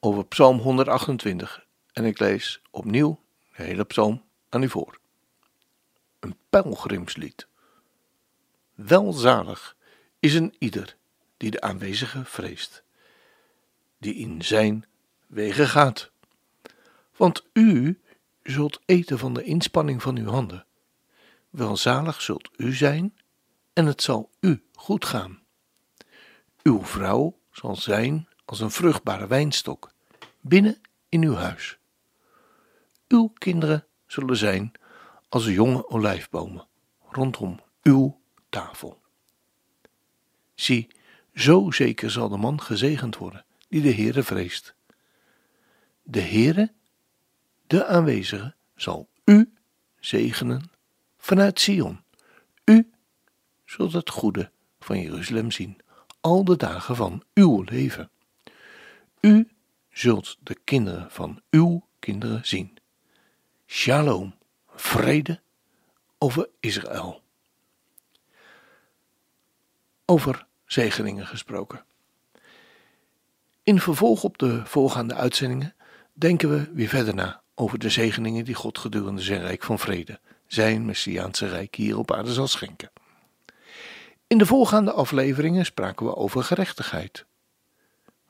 over Psalm 128 en ik lees opnieuw de hele psalm aan u voor. Een pelgrimslied. Welzalig is een ieder die de aanwezige vreest, die in zijn wegen gaat. Want u zult eten van de inspanning van uw handen. Welzalig zult u zijn en het zal u goed gaan. Uw vrouw zal zijn als een vruchtbare wijnstok binnen in uw huis. Uw kinderen zullen zijn als jonge olijfbomen rondom uw tafel. Zie, zo zeker zal de man gezegend worden die de Heere vreest. De Heere, de aanwezige, zal u zegenen vanuit Sion. U zult het goede van Jeruzalem zien, al de dagen van uw leven. U zult de kinderen van uw kinderen zien. Shalom, vrede over Israël. Over zegeningen gesproken. In vervolg op de voorgaande uitzendingen denken we weer verder na over de zegeningen die God gedurende zijn rijk van vrede, zijn Messiaanse rijk hier op aarde zal schenken. In de voorgaande afleveringen spraken we over gerechtigheid,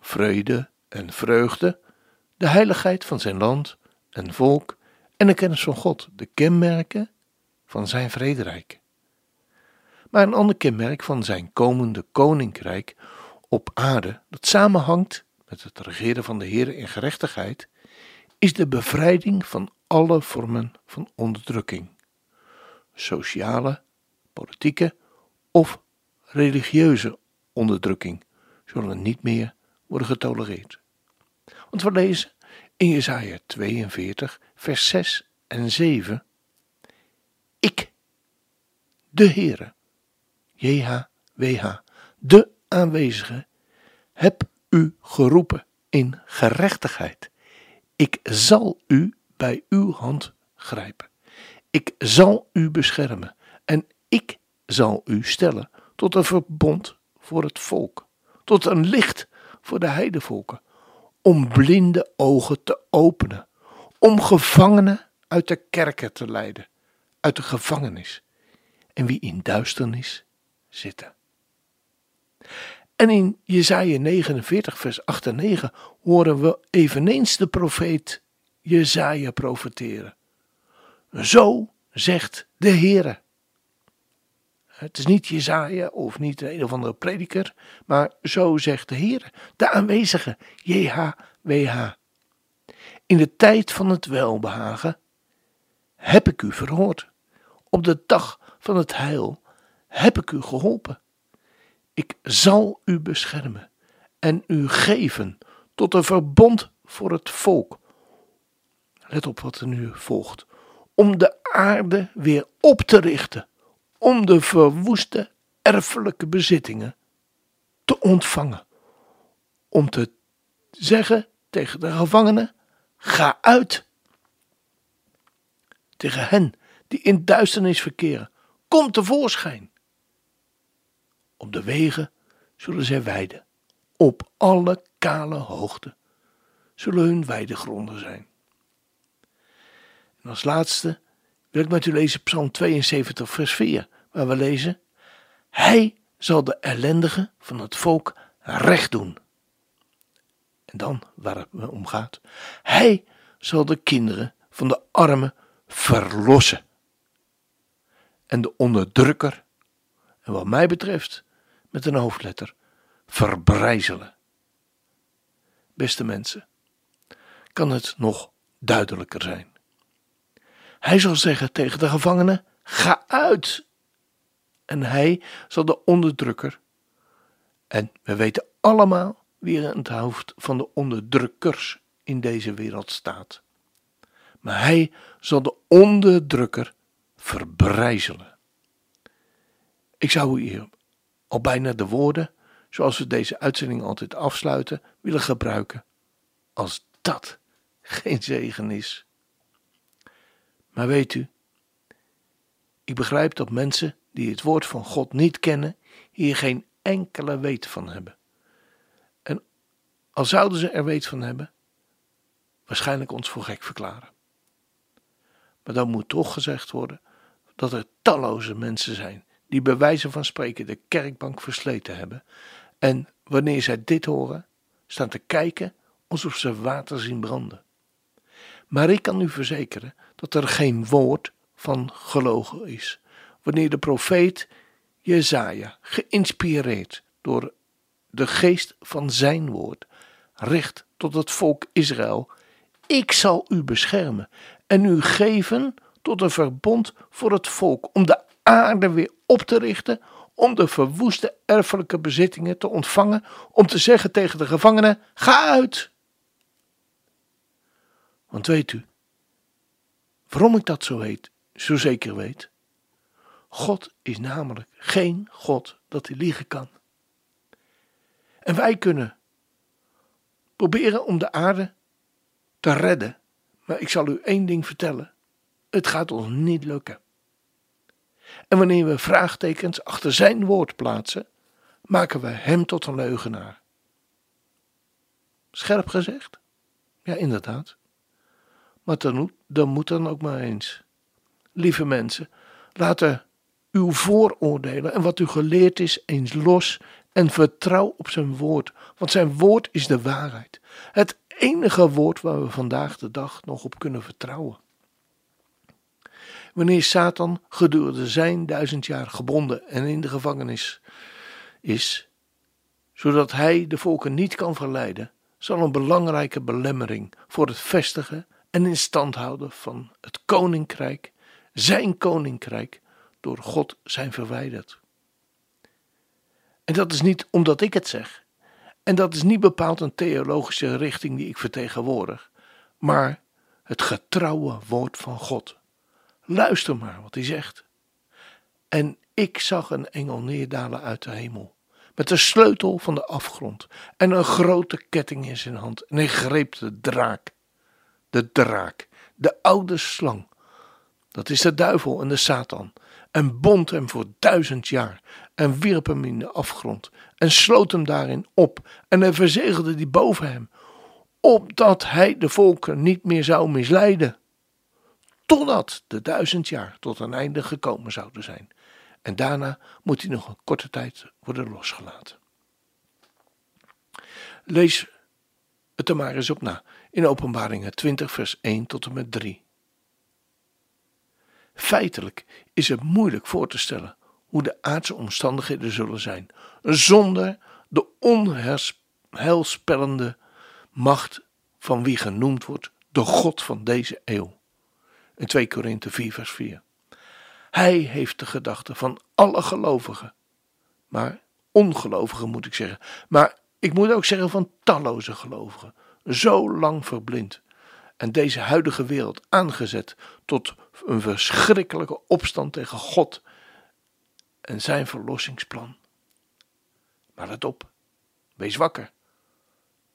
vrede en vreugde, de heiligheid van zijn land en volk en de kennis van God, de kenmerken van zijn vrederijk. Maar een ander kenmerk van zijn komende koninkrijk op aarde, dat samenhangt met het regeren van de Heer in gerechtigheid, is de bevrijding van alle vormen van onderdrukking, sociale, politieke of religieuze onderdrukking zullen niet meer worden getolereerd. Want we lezen in Jesaja 42, vers 6 en 7: Ik, de Heere, JHWH, de aanwezige, heb u geroepen in gerechtigheid. Ik zal u bij uw hand grijpen. Ik zal u beschermen en ik zal u stellen tot een verbond voor het volk, tot een licht voor de heidevolken, om blinde ogen te openen, om gevangenen uit de kerken te leiden, uit de gevangenis, en wie in duisternis zitten. En in Jesaja 49, vers 8 en 9 horen we eveneens de profeet Jesaja profeteren. Zo zegt de Heere. Het is niet Jezaja of niet een of andere prediker, maar zo zegt de Heer, de aanwezige, JHWH. In de tijd van het welbehagen heb ik u verhoord. Op de dag van het heil heb ik u geholpen. Ik zal u beschermen en u geven tot een verbond voor het volk. Let op wat er nu volgt. Om de aarde weer op te richten om de verwoeste erfelijke bezittingen te ontvangen. Om te zeggen tegen de gevangenen: ga uit. Tegen hen die in duisternis verkeren: kom tevoorschijn. Op de wegen zullen zij weiden. Op alle kale hoogte zullen hun weidegronden zijn. En als laatste wil ik met u lezen Psalm 72, vers 4, waar we lezen: Hij zal de ellendigen van het volk recht doen. En dan waar het om gaat: Hij zal de kinderen van de armen verlossen. En de onderdrukker, en wat mij betreft met een hoofdletter, verbrijzelen. Beste mensen, kan het nog duidelijker zijn? Hij zal zeggen tegen de gevangenen: Ga uit! En hij zal de onderdrukker, en we weten allemaal wie in het hoofd van de onderdrukkers in deze wereld staat. Maar hij zal de onderdrukker verbrijzelen. Ik zou hier al bijna de woorden, zoals we deze uitzending altijd afsluiten, willen gebruiken. Als dat geen zegen is. Maar weet u, ik begrijp dat mensen die het woord van God niet kennen, hier geen enkele weet van hebben. En al zouden ze er weet van hebben, waarschijnlijk ons voor gek verklaren. Maar dan moet toch gezegd worden dat er talloze mensen zijn die bij wijze van spreken de kerkbank versleten hebben en wanneer zij dit horen, staan te kijken alsof ze water zien branden. Maar ik kan u verzekeren dat er geen woord van gelogen is. Wanneer de profeet Jezaja, geïnspireerd door de geest van zijn woord, richt tot het volk Israël: Ik zal u beschermen en u geven tot een verbond voor het volk, om de aarde weer op te richten, om de verwoeste erfelijke bezittingen te ontvangen, om te zeggen tegen de gevangenen: Ga uit! Want weet u, waarom ik dat zo, weet, zo zeker weet? God is namelijk geen God dat hij liegen kan. En wij kunnen proberen om de aarde te redden. Maar ik zal u één ding vertellen: het gaat ons niet lukken. En wanneer we vraagtekens achter zijn woord plaatsen, maken we hem tot een leugenaar. Scherp gezegd? Ja, inderdaad. Maar dan, dan moet dan ook maar eens. Lieve mensen, laten uw vooroordelen en wat u geleerd is eens los en vertrouw op zijn woord, want zijn woord is de waarheid. Het enige woord waar we vandaag de dag nog op kunnen vertrouwen. Wanneer Satan gedurende zijn duizend jaar gebonden en in de gevangenis is, zodat hij de volken niet kan verleiden, zal een belangrijke belemmering voor het vestigen en in stand houden van het koninkrijk, zijn koninkrijk, door God zijn verwijderd. En dat is niet omdat ik het zeg. En dat is niet bepaald een theologische richting die ik vertegenwoordig, maar het getrouwe woord van God. Luister maar wat hij zegt. En ik zag een engel neerdalen uit de hemel, met de sleutel van de afgrond en een grote ketting in zijn hand. En hij greep de draak, de draak, de oude slang. Dat is de duivel en de Satan. En bond hem voor duizend jaar en wierp hem in de afgrond en sloot hem daarin op. En verzegelde die boven hem, opdat hij de volken niet meer zou misleiden totdat de duizend jaar tot een einde gekomen zouden zijn. En daarna moet hij nog een korte tijd worden losgelaten. Lees het er maar eens op na in Openbaringen 20, vers 1 tot en met 3. Feitelijk is het moeilijk voor te stellen hoe de aardse omstandigheden zullen zijn, zonder de onheilspellende macht van wie genoemd wordt de God van deze eeuw in 2 Korinthe 4, vers 4. Hij heeft de gedachten van alle gelovigen, maar ongelovigen moet ik zeggen, maar ik moet ook zeggen van talloze gelovigen, zo lang verblind en deze huidige wereld aangezet tot een verschrikkelijke opstand tegen God en zijn verlossingsplan. Maar let op, wees wakker,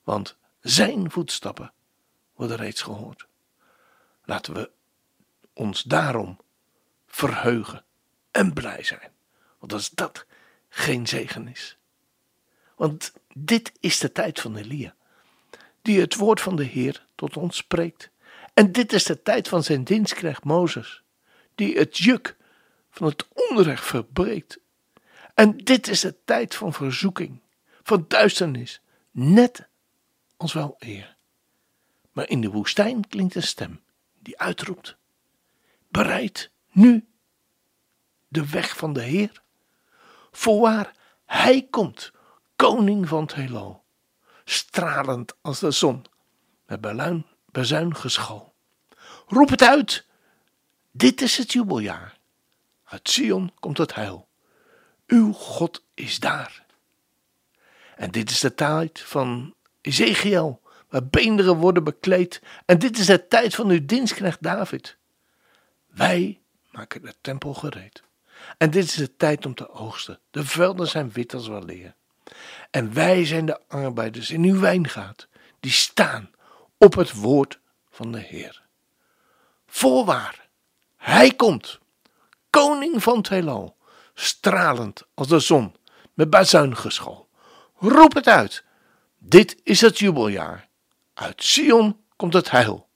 want zijn voetstappen worden reeds gehoord. Laten we ons daarom verheugen en blij zijn. Want als dat geen zegen is. Want dit is de tijd van Elia, die het woord van de Heer tot ons spreekt. En dit is de tijd van zijn dienstknecht Mozes, die het juk van het onrecht verbreekt. En dit is de tijd van verzoeking, van duisternis, net als wel eer. Maar in de woestijn klinkt een stem die uitroept: bereid nu de weg van de Heer. Voorwaar, Hij komt, koning van het heelal, stralend als de zon, met beluin, bezuingeschal. Roep het uit, dit is het jubeljaar. Uit Sion komt het heil. Uw God is daar. En dit is de tijd van Ezekiel, waar beenderen worden bekleed. En dit is de tijd van uw dienstknecht David. Wij maken de tempel gereed. En dit is de tijd om te oogsten. De velden zijn wit als waleer. En wij zijn de arbeiders in uw wijngaard, die staan op het woord van de Heer. Voorwaar, hij komt, koning van het stralend als de zon, met bazuingeschal. Roep het uit, dit is het jubeljaar. Uit Sion komt het heil.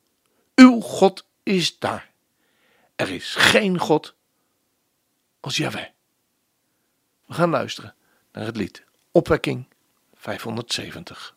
Uw God is daar. Er is geen God als Yahweh. We gaan luisteren naar het lied Opwekking 570.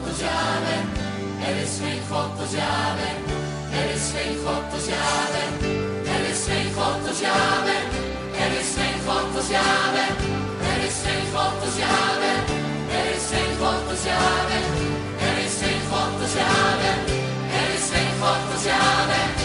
God als Er is geen God als Yahweh. Er is geen God als Yahweh. Er is geen God als Yahweh. Er is geen God als Yahweh. Er is geen God als Yahweh. Er is geen God als Yahweh. Er is geen God als Yahweh. Er is geen God als Yahweh.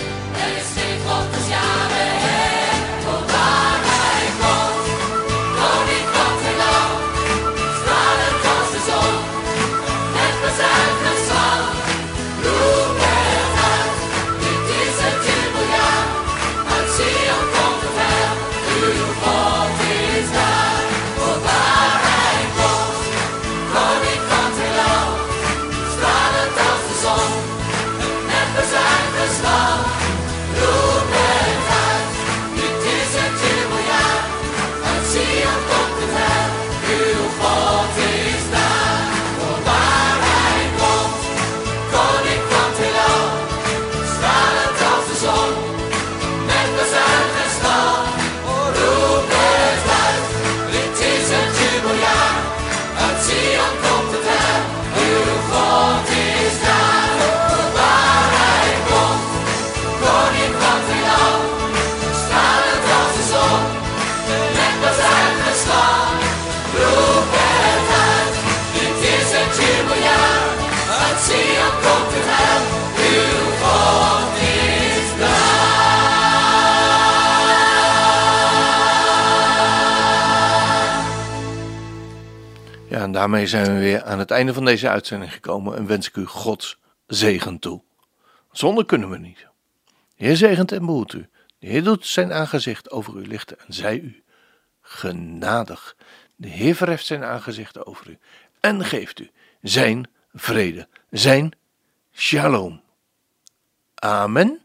Daarmee zijn we weer aan het einde van deze uitzending gekomen en wens ik u Gods zegen toe. Zonder kunnen we niet. De Heer zegent en behoedt u. De Heer doet zijn aangezicht over u lichten en zij u genadig. De Heer verheft zijn aangezicht over u en geeft u zijn vrede, zijn shalom. Amen.